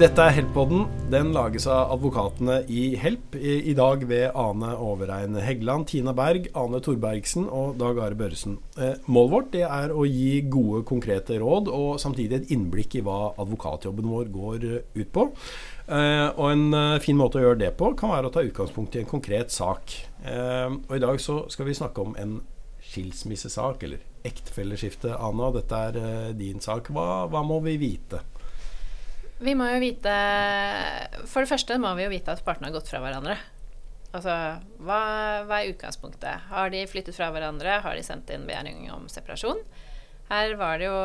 Dette er Help-podden. Den lages av advokatene i Help. I, dag ved Ane Overein Heggeland, Tina Berg, Ane Torbergsen og Dag Are Børresen. Eh, målet vårt er å gi gode, konkrete råd og samtidig et innblikk i hva advokatjobben vår går eh, ut på. Eh, og en fin måte å gjøre det på kan være å ta utgangspunkt i en konkret sak. Og i dag så skal vi snakke om en skilsmissesak, eller ektefelleskifte. Ane. dette er din sak. Hva, hva må vi vite? Vi må jo vite For det første må vi jo vite at partene har gått fra hverandre. Altså, hva, hva, er utgangspunktet? Har de flyttet fra hverandre? Har de sendt inn begjæring om separasjon? Her var det jo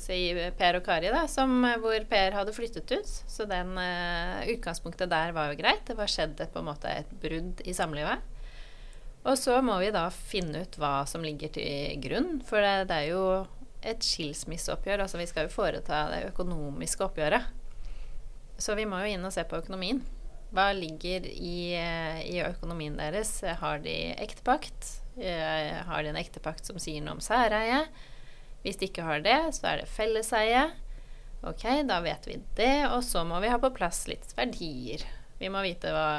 si, Per og Kari, da, som, hvor Per hadde flyttet ut. Så den uh, utgangspunktet der var jo greit. Det var skjedd på en måte et brudd i samlivet. Og så må vi da finne ut hva som ligger til grunn, for det, det er jo et skilsmisseoppgjør. Altså vi skal jo foreta det økonomiske oppgjøret. Så vi må jo inn og se på økonomien. Hva ligger i, i økonomien deres? Har de ektepakt? Eh, har de en ektepakt som sier noe om særeie? Hvis de ikke har det, så er det felleseie. Ok, da vet vi det. Og så må vi ha på plass litt verdier. Vi må vite hva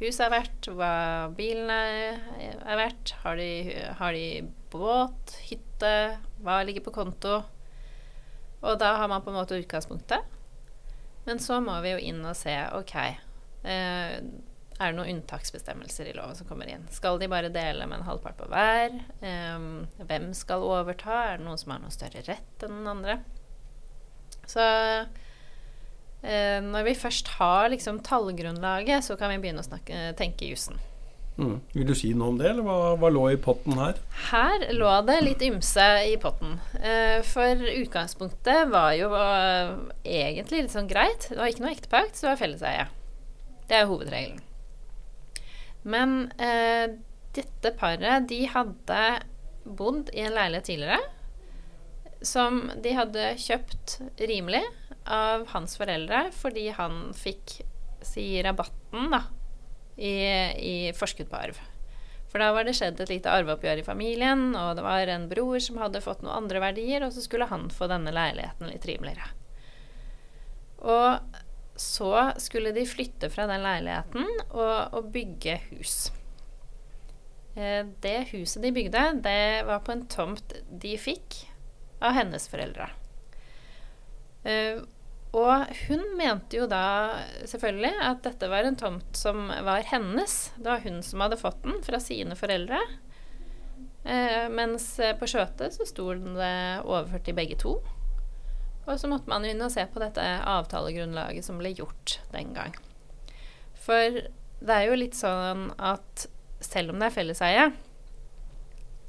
huset er verdt, hva bilen er, er verdt. Har de, har de båt, hytte, hva ligger på konto? Og da har man på en måte utgangspunktet. Men så må vi jo inn og se OK. Eh, er det noen unntaksbestemmelser i loven som kommer inn? Skal de bare dele med en halvpart på hver? Eh, hvem skal overta? Er det noen som har noe større rett enn den andre? Så eh, når vi først har liksom tallgrunnlaget, så kan vi begynne å snakke, tenke jussen. Mm. Vil du si noe om det, eller hva, hva, lå i potten her? Her lå det litt ymse i potten. Eh, for utgangspunktet var jo uh, egentlig litt sånn greit. Det var ikke noe ektepakt, så det var felleseie. Det er hovedregelen. Men eh, dette paret, de hadde bodd i en leilighet tidligere som de hadde kjøpt rimelig av hans foreldre fordi han fikk si rabatten, da i, i forskudd på arv. For da var det skjedd et lite arveoppgjør i familien, og det var en bror som hadde fått noen andre verdier, og så skulle han få denne leiligheten litt rimeligere. Og så skulle de flytte fra den leiligheten og, og bygge hus. Eh, det huset de bygde, det var på en tomt de fikk av hennes foreldre. Eh, og hun mente jo da selvfølgelig at dette var en tomt som var hennes. Det var hun som hadde fått den fra sine foreldre. Eh, mens på skjøtet så sto det overført til begge to. Og så måtte man inn og se på dette avtalegrunnlaget som ble gjort den gang. For det er jo litt sånn at selv om det er felleseie,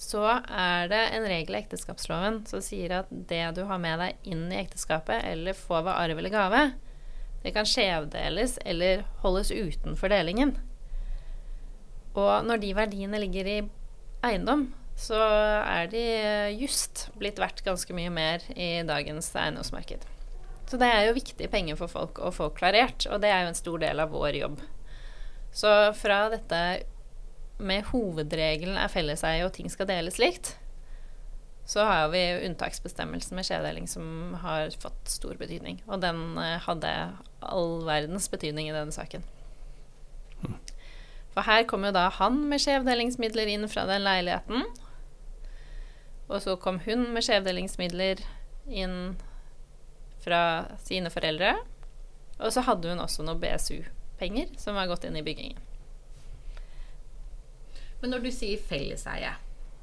så er det en regel i ekteskapsloven som sier at det du har med deg inn i ekteskapet, eller får ved arv eller gave, det kan skjevdeles eller holdes utenfor delingen. Og når de verdiene ligger i eiendom, så er de just blitt verdt ganske mye mer i dagens eiendomsmarked. Så det er jo viktige penger for folk å få klarert, og det er jo en stor del av vår jobb. Så fra dette med hovedregelen er felleseie og ting skal deles likt, så har vi unntaksbestemmelsen med skjevdeling som har fått stor betydning. Og den eh, hadde all verdens betydning i denne saken. For her kom jo da han med skjevdelingsmidler inn fra den leiligheten. Og så kom hun med skjevdelingsmidler inn fra sine foreldre. Og så hadde hun også noe BSU-penger som var gått inn i byggingen. Men når du sier felleseie,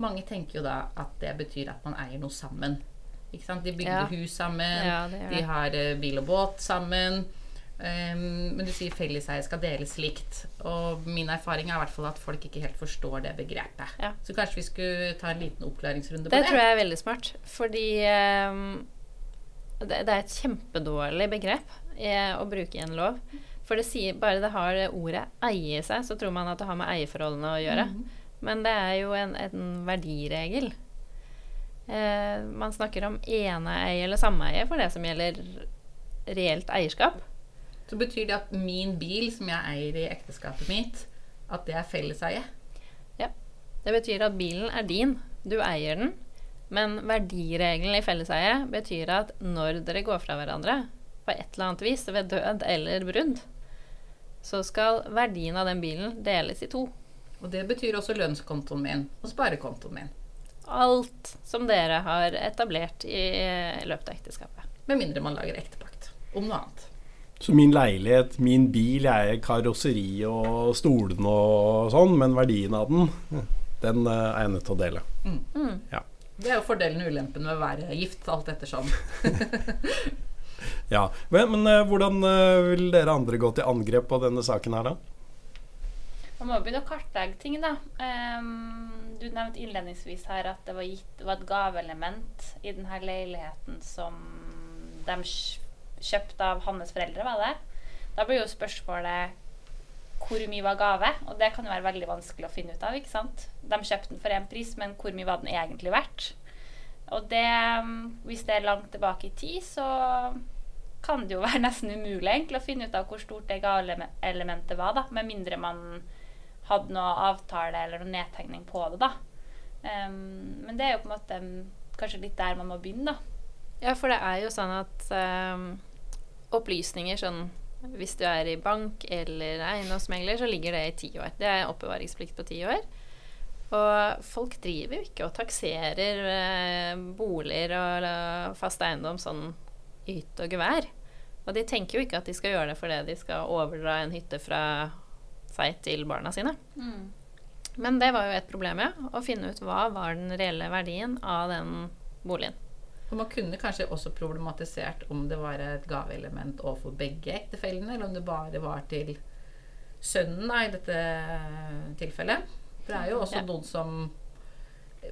mange tenker jo da at det betyr at man eier noe sammen. De bygde ja. hus sammen, ja, de har uh, bil og båt sammen. Um, men du sier felleseie skal deles likt. Og min erfaring er i hvert fall at folk ikke helt forstår det begrepet. Ja. Så kanskje vi skulle ta en liten opplæringsrunde på det? Det tror jeg er veldig smart. Fordi um, det, det, er et kjempedårlig begrep eh, å bruke i en lov. For det sier, bare det har det ordet 'eie' seg, så tror man at det har med eierforholdene å gjøre. Mm. Men det er jo en, en verdiregel. Eh, man snakker om eneeie eller sameie for det som gjelder reelt eierskap. Så betyr det at min bil, som jeg eier i ekteskapet mitt, at det er felleseie? Ja. Det betyr at bilen er din. Du eier den. Men verdiregelen i felleseie betyr at når dere går fra hverandre, på et eller annet vis ved død eller brudd, så skal verdien av den bilen deles i to. Og det betyr også lønnskontoen min og sparekontoen min. Alt som dere har etablert i løpet av ekteskapet. Med mindre man lager ektepakt om noe annet. Så min leilighet, min bil, jeg er karosseri og stolene og sånn, men verdien av den, den eh, er jeg nødt til å dele. Mm. Mm. Ja. Det er jo fordelen og ulempen med å være gift, alt ettersom. ja, Men, men uh, hvordan uh, vil dere andre gå til angrep på denne saken her, da? Man må begynne å kartlegge ting, da. Um, du nevnte innledningsvis her at det var, gitt, var et gaveelement i denne leiligheten som de kjøpte av hans foreldre, var det? Da blir jo spørsmålet hvor mye var gave? Og det kan jo være veldig vanskelig å finne ut av. ikke sant? De kjøpte den for én pris, men hvor mye var den egentlig verdt? Og det, hvis det er langt tilbake i tid, så kan det jo være nesten umulig egentlig å finne ut av hvor stort det gaveelementet var, da, med mindre man hadde noe avtale eller noen nedtegning på det, da. Um, men det er jo på en måte kanskje litt der man må begynne, da. Ja, for det er jo sånn at um, opplysninger sånn hvis du er i bank eller eiendomsmegler, så ligger det i ti år. Det er oppbevaringsplikt på ti år. Og folk driver jo ikke og takserer eh, boliger og uh, fast eiendom sånn yt og gevær. Og de tenker jo ikke at de skal gjøre det fordi de skal overdra en hytte fra seg til barna sine. Mm. Men det var jo et problem, ja. Å finne ut hva var den reelle verdien av den boligen. Og Man kunne kanskje også problematisert om det var et gaveelement overfor begge ektefellene, eller om det bare var til sønnen da, i dette tilfellet. For det er jo også ja. noen som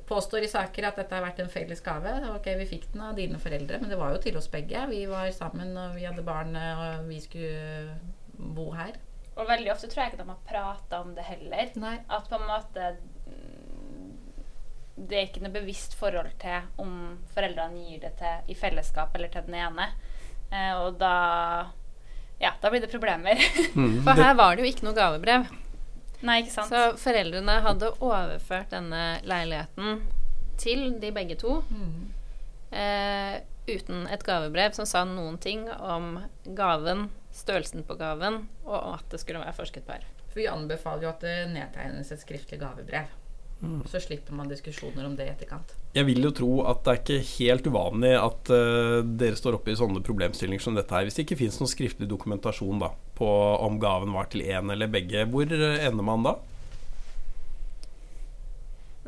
påstår i saker at dette har vært en felles gave. Ok, vi fikk den av dine foreldre, men det var jo til oss begge. Vi var sammen, og vi hadde barn, og vi skulle bo her. Og veldig ofte tror jeg ikke de har prata om det heller. Nei. At på en måte mm, Det er ikke noe bevisst forhold til om foreldrene gir det til i fellesskap eller til den ene. Eh, og da Ja, da blir det problemer. Mm, For her var det jo ikke noe gavebrev. Nei, ikke sant. Så foreldrene hadde overført denne leiligheten til de begge to. Mm. Eh, uten et gavebrev som sa noen ting om gaven størrelsen på gaven, og at det skulle være forsket på her. For vi anbefaler jo at det nedtegnes et skriftlig gavebrev. Mm. Så slipper man diskusjoner om det i etterkant. Jeg vil jo tro at det er ikke helt uvanlig at uh, dere står oppe i sånne problemstillinger som dette her. Hvis det ikke fins noen skriftlig dokumentasjon da, på om gaven var til én eller begge, hvor ender man da?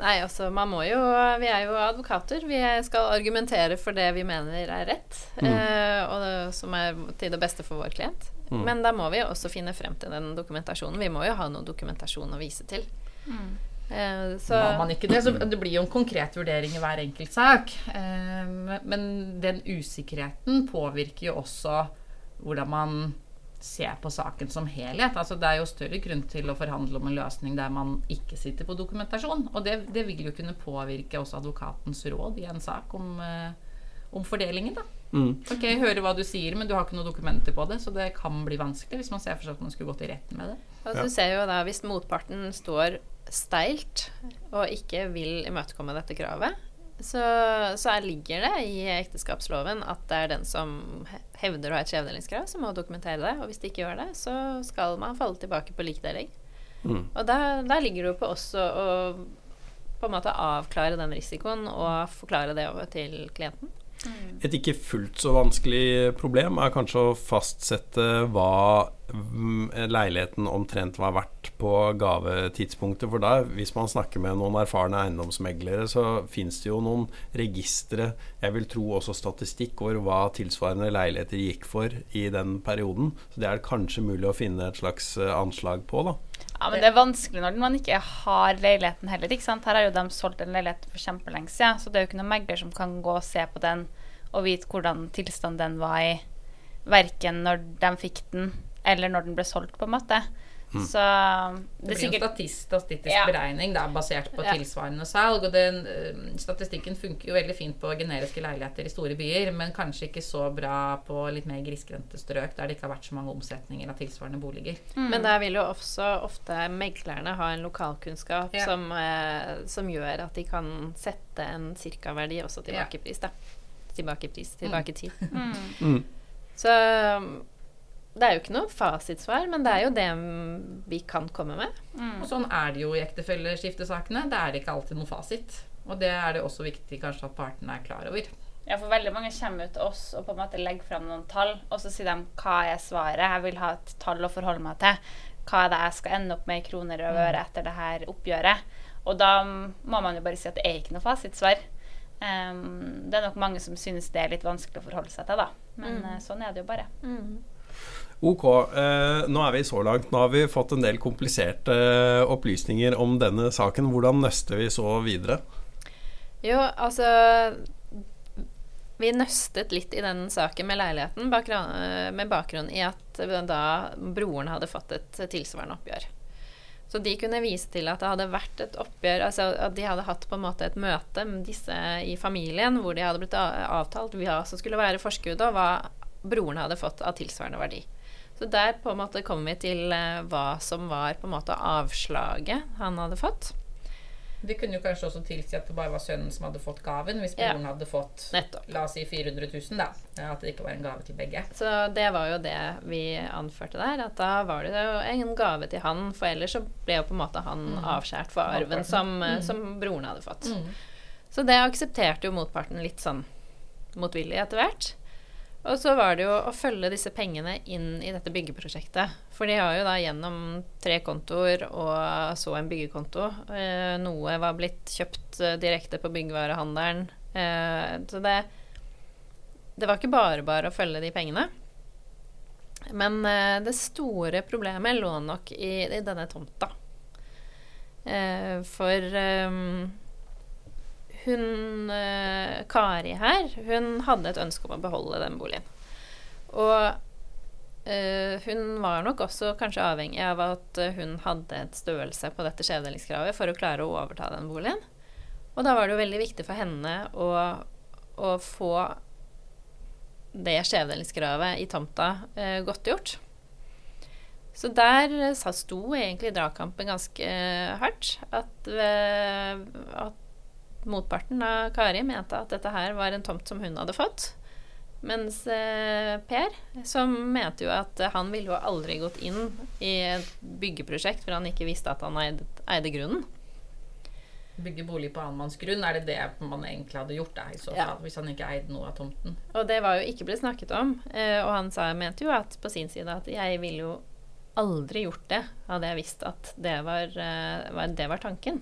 Nei, altså man må jo Vi er jo advokater. Vi skal argumentere for det vi mener er rett, mm. eh, og det, som er til det beste for vår klient. Mm. Men da må vi også finne frem til den dokumentasjonen. Vi må jo ha noe dokumentasjon å vise til. Mm. Eh, så Var man ikke det, så det blir jo en konkret vurdering i hver enkelt sak. Eh, men den usikkerheten påvirker jo også hvordan man ser på saken som helhet. Altså, det er jo større grunn til å forhandle om en løsning der man ikke sitter på dokumentasjon. Og det, det vil jo kunne påvirke også advokatens råd i en sak om, uh, om fordelingen. da. Mm. Ok, jeg hører hva du sier, men du har ikke noen dokumenter på det, så det kan bli vanskelig hvis man ser for seg at man skulle gått i retten med det. Altså, du ser jo da, Hvis motparten står steilt og ikke vil imøtekomme dette kravet, så, så ligger det i ekteskapsloven at det er den som hevder å ha et skjevdelingskrav, som må dokumentere det. Og hvis de ikke gjør det, så skal man falle tilbake på likdeling. Mm. Og der, der, ligger det jo på også å, på en måte avklare den risikoen og forklare det over til klienten. Mm. Et ikke fullt så vanskelig problem er kanskje å fastsette hva mm, leiligheten omtrent var verdt på gavetidspunktet. For da, hvis man snakker med noen erfarne eiendomsmeglere, så fins det jo noen registre, jeg vil tro også statistikk over hva tilsvarende leiligheter gikk for i den perioden. Så det er kanskje mulig å finne et slags eh, anslag på, da. Ja, men det er vanskelig når man ikke har leiligheten heller. ikke sant? Her har jo de solgt en leilighet for kjempelenge siden, så det er jo ikke noen megler som kan gå og se på den og vite hvordan tilstanden den var i, verken når de fikk den, eller når den ble solgt, på en måte. Mm. Så det, det blir sikkert, en statistisk ja. beregning da, basert på ja. tilsvarende salg. Og den, uh, statistikken funker jo veldig fint på generiske leiligheter i store byer, men kanskje ikke så bra på litt mer grisgrendte strøk der det ikke har vært så mange omsetninger av tilsvarende boliger. Mm. Men der vil jo også ofte meglerne ha en lokalkunnskap ja. som, eh, som, gjør at de kan sette en cirkaverdi også tilbakepris. Da. Tilbakepris, tilbake tid. Mm. mm. Så det er jo ikke noe fasitsvar, men det er jo det vi kan komme med. Mm. Og sånn er det jo i ektefelleskiftesakene. Det er ikke alltid noe fasit. Og det er det også viktig kanskje at partene er klar over. Ja, for veldig mange kommer ut til oss og på en måte legger fram noen tall, og så sier de hva er svaret? Jeg vil ha et tall å forholde meg til. Hva er det jeg skal ende opp med i kroner og øre mm. etter det her oppgjøret? Og da må man jo bare si at det er ikke noe fasitsvar. Um, det er nok mange som synes det er litt vanskelig å forholde seg til, da. Men mm. uh, sånn er det jo bare. Mm. Ok, eh, nå er vi så langt. Nå har vi fått en del kompliserte eh, opplysninger om denne saken. Hvordan nøster vi så videre? Jo, altså Vi nøstet litt i den saken med leiligheten eh, med bakgrunn i at da broren hadde fått et tilsvarende oppgjør. Så de kunne vise til at det hadde vært et oppgjør altså At de hadde hatt på en måte et møte med disse i familien hvor de hadde blitt avtalt hva som skulle være forskuddet, og hva broren hadde fått av tilsvarende verdi. Så der på en måte kom vi til eh, hva som var på en måte avslaget han hadde fått. Det kunne jo kanskje også tilsi at det bare var sønnen som hadde fått gaven, hvis broren ja. hadde fått Nettopp. la oss si 400 000, da. At det ikke var en gave til begge. Så det var jo det vi anførte der, at da var det jo en gave til han, for ellers så ble jo på en måte han mm. avskåret for arven som, mm. som, broren hadde fått. Mm. Så det aksepterte jo motparten litt sånn motvillig etter hvert. Og så var det jo å følge disse pengene inn i dette byggeprosjektet. For de har jo da gjennom tre kontoer og så en byggekonto. Eh, noe var blitt kjøpt eh, direkte på byggvarehandelen. Eh, så det, det var ikke bare bare å følge de pengene. Men eh, det store problemet lå nok i, i denne tomta. Eh, for eh, hun eh, Kari her, hun hadde et ønske om å beholde den boligen. Og eh, hun var nok også kanskje avhengig av at hun hadde et størrelse på dette skjevdelingskravet for å klare å overta den boligen. Og da var det jo veldig viktig for henne å, å få det skjevdelingskravet i tomta eh, godtgjort. Så der sto egentlig dragkampen ganske eh, hardt. At, ved, at motparten av Kari mente at dette her var en tomt som hun hadde fått. Mens eh, Per, som mente jo at han ville jo aldri gått inn i et byggeprosjekt for han ikke visste at han eide, eide grunnen. Bygge bolig på annenmannsgrunn, er det det man egentlig hadde gjort da, i så fall? Ja. Hvis han ikke eide noe av tomten? Og det var jo ikke blitt snakket om. Eh, og han sa, mente jo at på sin side at jeg ville jo aldri gjort det, hadde jeg visst at det var, eh, det var tanken.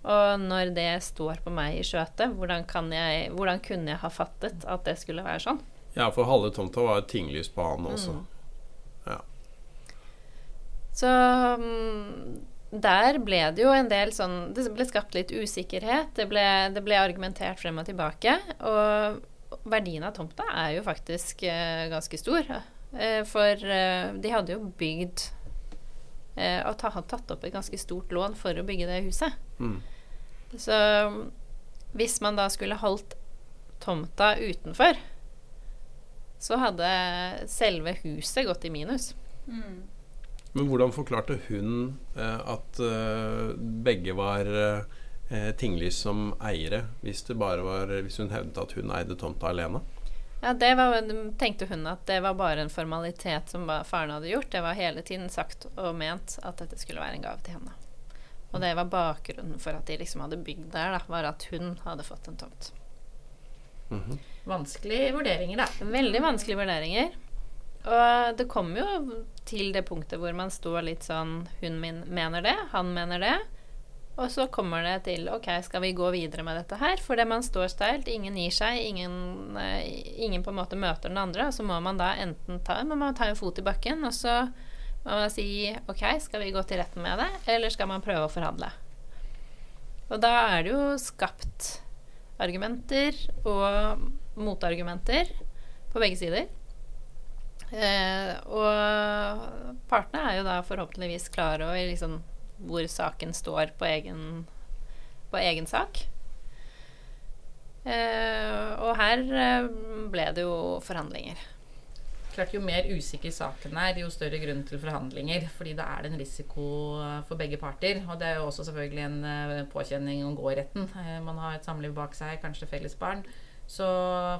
Og når det står på meg i skjøtet, hvordan, jeg, hvordan kunne jeg ha fattet at det skulle være sånn? Ja, for halve tomta var et tinglys på han også. Mm. Ja. Så um, der ble det jo en del sånn Det ble skapt litt usikkerhet. Det ble, det ble argumentert frem og tilbake. Og verdien av tomta er jo faktisk uh, ganske stor. Uh, for uh, de hadde jo bygd eh, og ta, tatt opp et ganske stort lån for å bygge det huset. Mm. Så hvis man da skulle holdt tomta utenfor, så hadde selve huset gått i minus. Mm. Men hvordan forklarte hun eh, at eh, begge var eh, tinglys som eiere, hvis, var, hvis hun hevdet at hun eide tomta alene? Ja, det var, tenkte hun at det var bare en formalitet som faren hadde gjort. Det var hele tiden sagt og ment at dette skulle være en gave til henne. Og det var bakgrunnen for at de liksom hadde bygd der, da, var at hun hadde fått en tomt. Mm -hmm. Vanskelige vurderinger, da. Veldig vanskelige vurderinger. Og det kom jo til det punktet hvor man står litt sånn Hun min mener det, han mener det. Og så kommer det til OK, skal vi gå videre med dette her? For det man står steilt, ingen gir seg, ingen, uh, ingen, på en måte møter den andre. Og så må man da enten ta, må man ta en fot i bakken, og så må man si OK, skal vi gå til retten med det, eller skal man prøve å forhandle? Og da er det jo skapt argumenter og motargumenter på begge sider. Eh, og partene er jo da forhåpentligvis klare og liksom hvor saken står på egen, på egen sak. Eh, og her eh, ble det jo forhandlinger. Klart Jo mer usikker saken er, jo større grunn til forhandlinger. Fordi da er det en risiko for begge parter. Og det er jo også selvfølgelig en uh, påkjenning om gå i retten. Uh, man har et samliv bak seg, kanskje felles barn. Så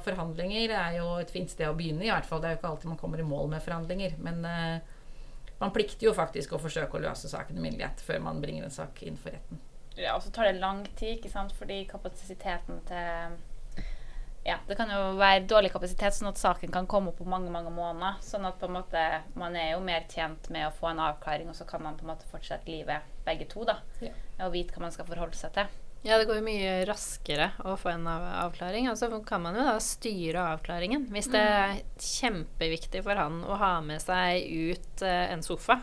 forhandlinger er jo et fint sted å begynne, i hvert fall. Det er jo ikke alltid man kommer i mål med forhandlinger. Men eh, man plikter jo faktisk å forsøke å løse saken i myndighet før man bringer en sak inn for retten. Ja, og så tar det lang tid, ikke sant, fordi kapasiteten til ja, det kan jo være dårlig kapasitet, sånn at saken kan komme opp på mange mange måneder. Sånn at på en måte man er jo mer tjent med å få en avklaring, og så kan man på en måte fortsette livet begge to. da, ja. Og vite hva man skal forholde seg til. Ja, det går jo mye raskere å få en av avklaring. Og så kan man jo da styre avklaringen. Hvis det mm. er kjempeviktig for han å ha med seg ut uh, en sofa,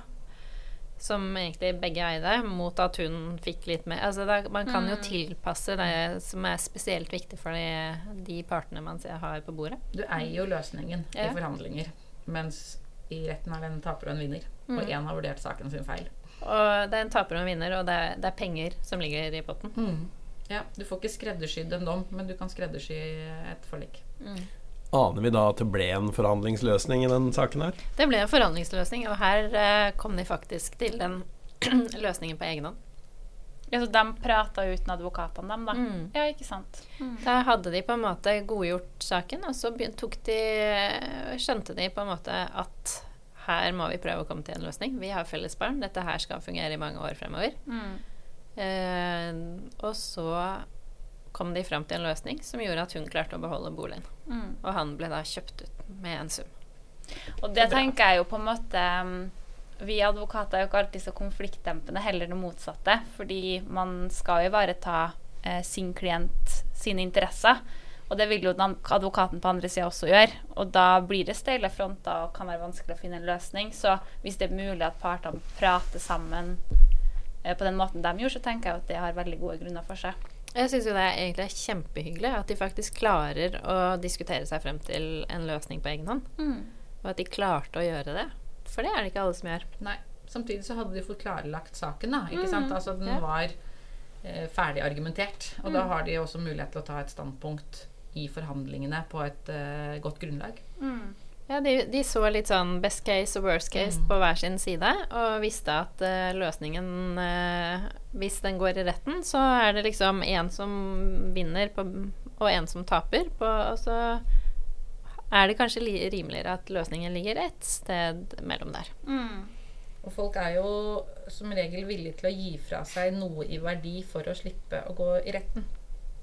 som egentlig begge eide, mot at hun fikk litt mer Altså da, man kan jo mm. tilpasse det som er spesielt viktig for de, de partene man har på bordet. Du eier jo løsningen ja. i forhandlinger, mens i retten er det en taper og en vinner. Mm. Og én har vurdert saken sin feil. Og det er en taper og en vinner, og det er, det er penger som ligger i potten. Mm. Ja, Du får ikke skreddersydd en dom, men du kan skreddersy et forlik. Mm. Aner vi da at det ble en forhandlingsløsning i den saken her? Det ble en forhandlingsløsning, og her eh, kom de faktisk til den løsningen på egen hånd. Ja, Så de prata uten advokatene, dem, da? Mm. Ja, ikke sant. Mm. Da hadde de på en måte godgjort saken, og så tok de skjønte de på en måte at her må vi prøve å komme til en løsning. Vi har felles barn. Dette her skal fungere i mange år fremover. Mm. Eh, og så kom de fram til en løsning som gjorde at hun klarte å beholde boligen. Mm. Og han ble da kjøpt ut med en sum. Og det tenker jeg jo på en måte mm, Vi advokater er jo ikke alltid så konfliktdempende, heller det motsatte. Fordi man skal jo ivareta eh, sin klient sine interesser. Og det vil jo advokaten på andre sida også gjøre. Og da blir det steile fronter og kan være vanskelig å finne en løsning. Så hvis det er mulig at partene prater sammen eh, på den måten de gjorde, så tenker jeg at det har veldig gode grunner for seg. Jeg syns jo det er egentlig kjempehyggelig at de faktisk klarer å diskutere seg frem til en løsning på egen hånd. Mm. Og at de klarte å gjøre det. For det er det ikke alle som gjør. Nei. Samtidig så hadde de fått klarlagt saken, da. Ikke mm. sant? Altså den ja. var eh, ferdig argumentert. Og mm. da har de også mulighet til å ta et standpunkt i forhandlingene på et uh, godt grunnlag. Mm. Ja, de, de, så litt sånn best case og worst case mm. på hver sin side, og visste at uh, løsningen uh, Hvis den går i retten, så er det liksom én som vinner på, og én som taper. På, og så er det kanskje rimeligere at løsningen ligger et sted mellom der. Mm. Og folk er jo som regel villige til å gi fra seg noe i verdi for å slippe å gå i retten.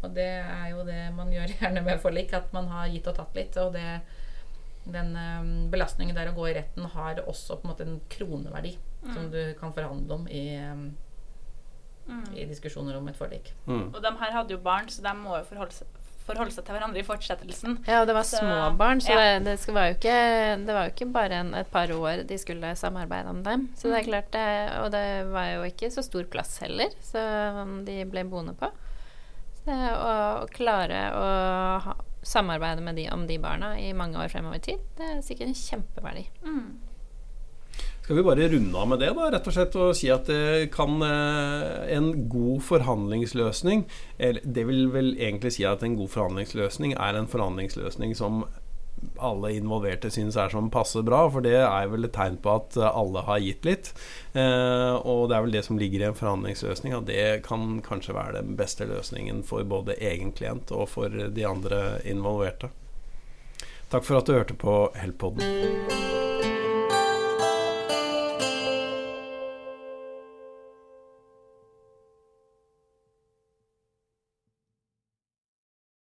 Og det er jo det man gjør gjerne med forlik, at man har gitt og tatt litt. Og det, den um, belastningen der å gå i retten har også på en måte en kroneverdi mm. som du kan forhandle om i, um, mm. i diskusjoner om et forlik. Mm. Og de her hadde jo barn, så de må jo forholde seg forholde seg til hverandre i fortsettelsen. Ja, og det var så, små barn, så ja. det, det, var jo ikke, det var jo ikke bare en, et par år de skulle samarbeide om dem. Så det er mm. klart det, Og det var jo ikke så stor plass heller, så de ble boende på. Å klare å ha, samarbeide med de om de barna i mange år fremover i tid, det er sikkert en kjempeverdi. Mm. Skal vi bare runde av med det, da, rett og slett, og si at det kan eh, en god forhandlingsløsning Det vil vel egentlig si at en god forhandlingsløsning er en forhandlingsløsning som alle involverte syns er som passe bra, for det er vel et tegn på at alle har gitt litt. Eh, og det er vel det som ligger i en forhandlingsløsning, at det kan kanskje være den beste løsningen for både egen klient og for de andre involverte. Takk for at du hørte på Helpodden.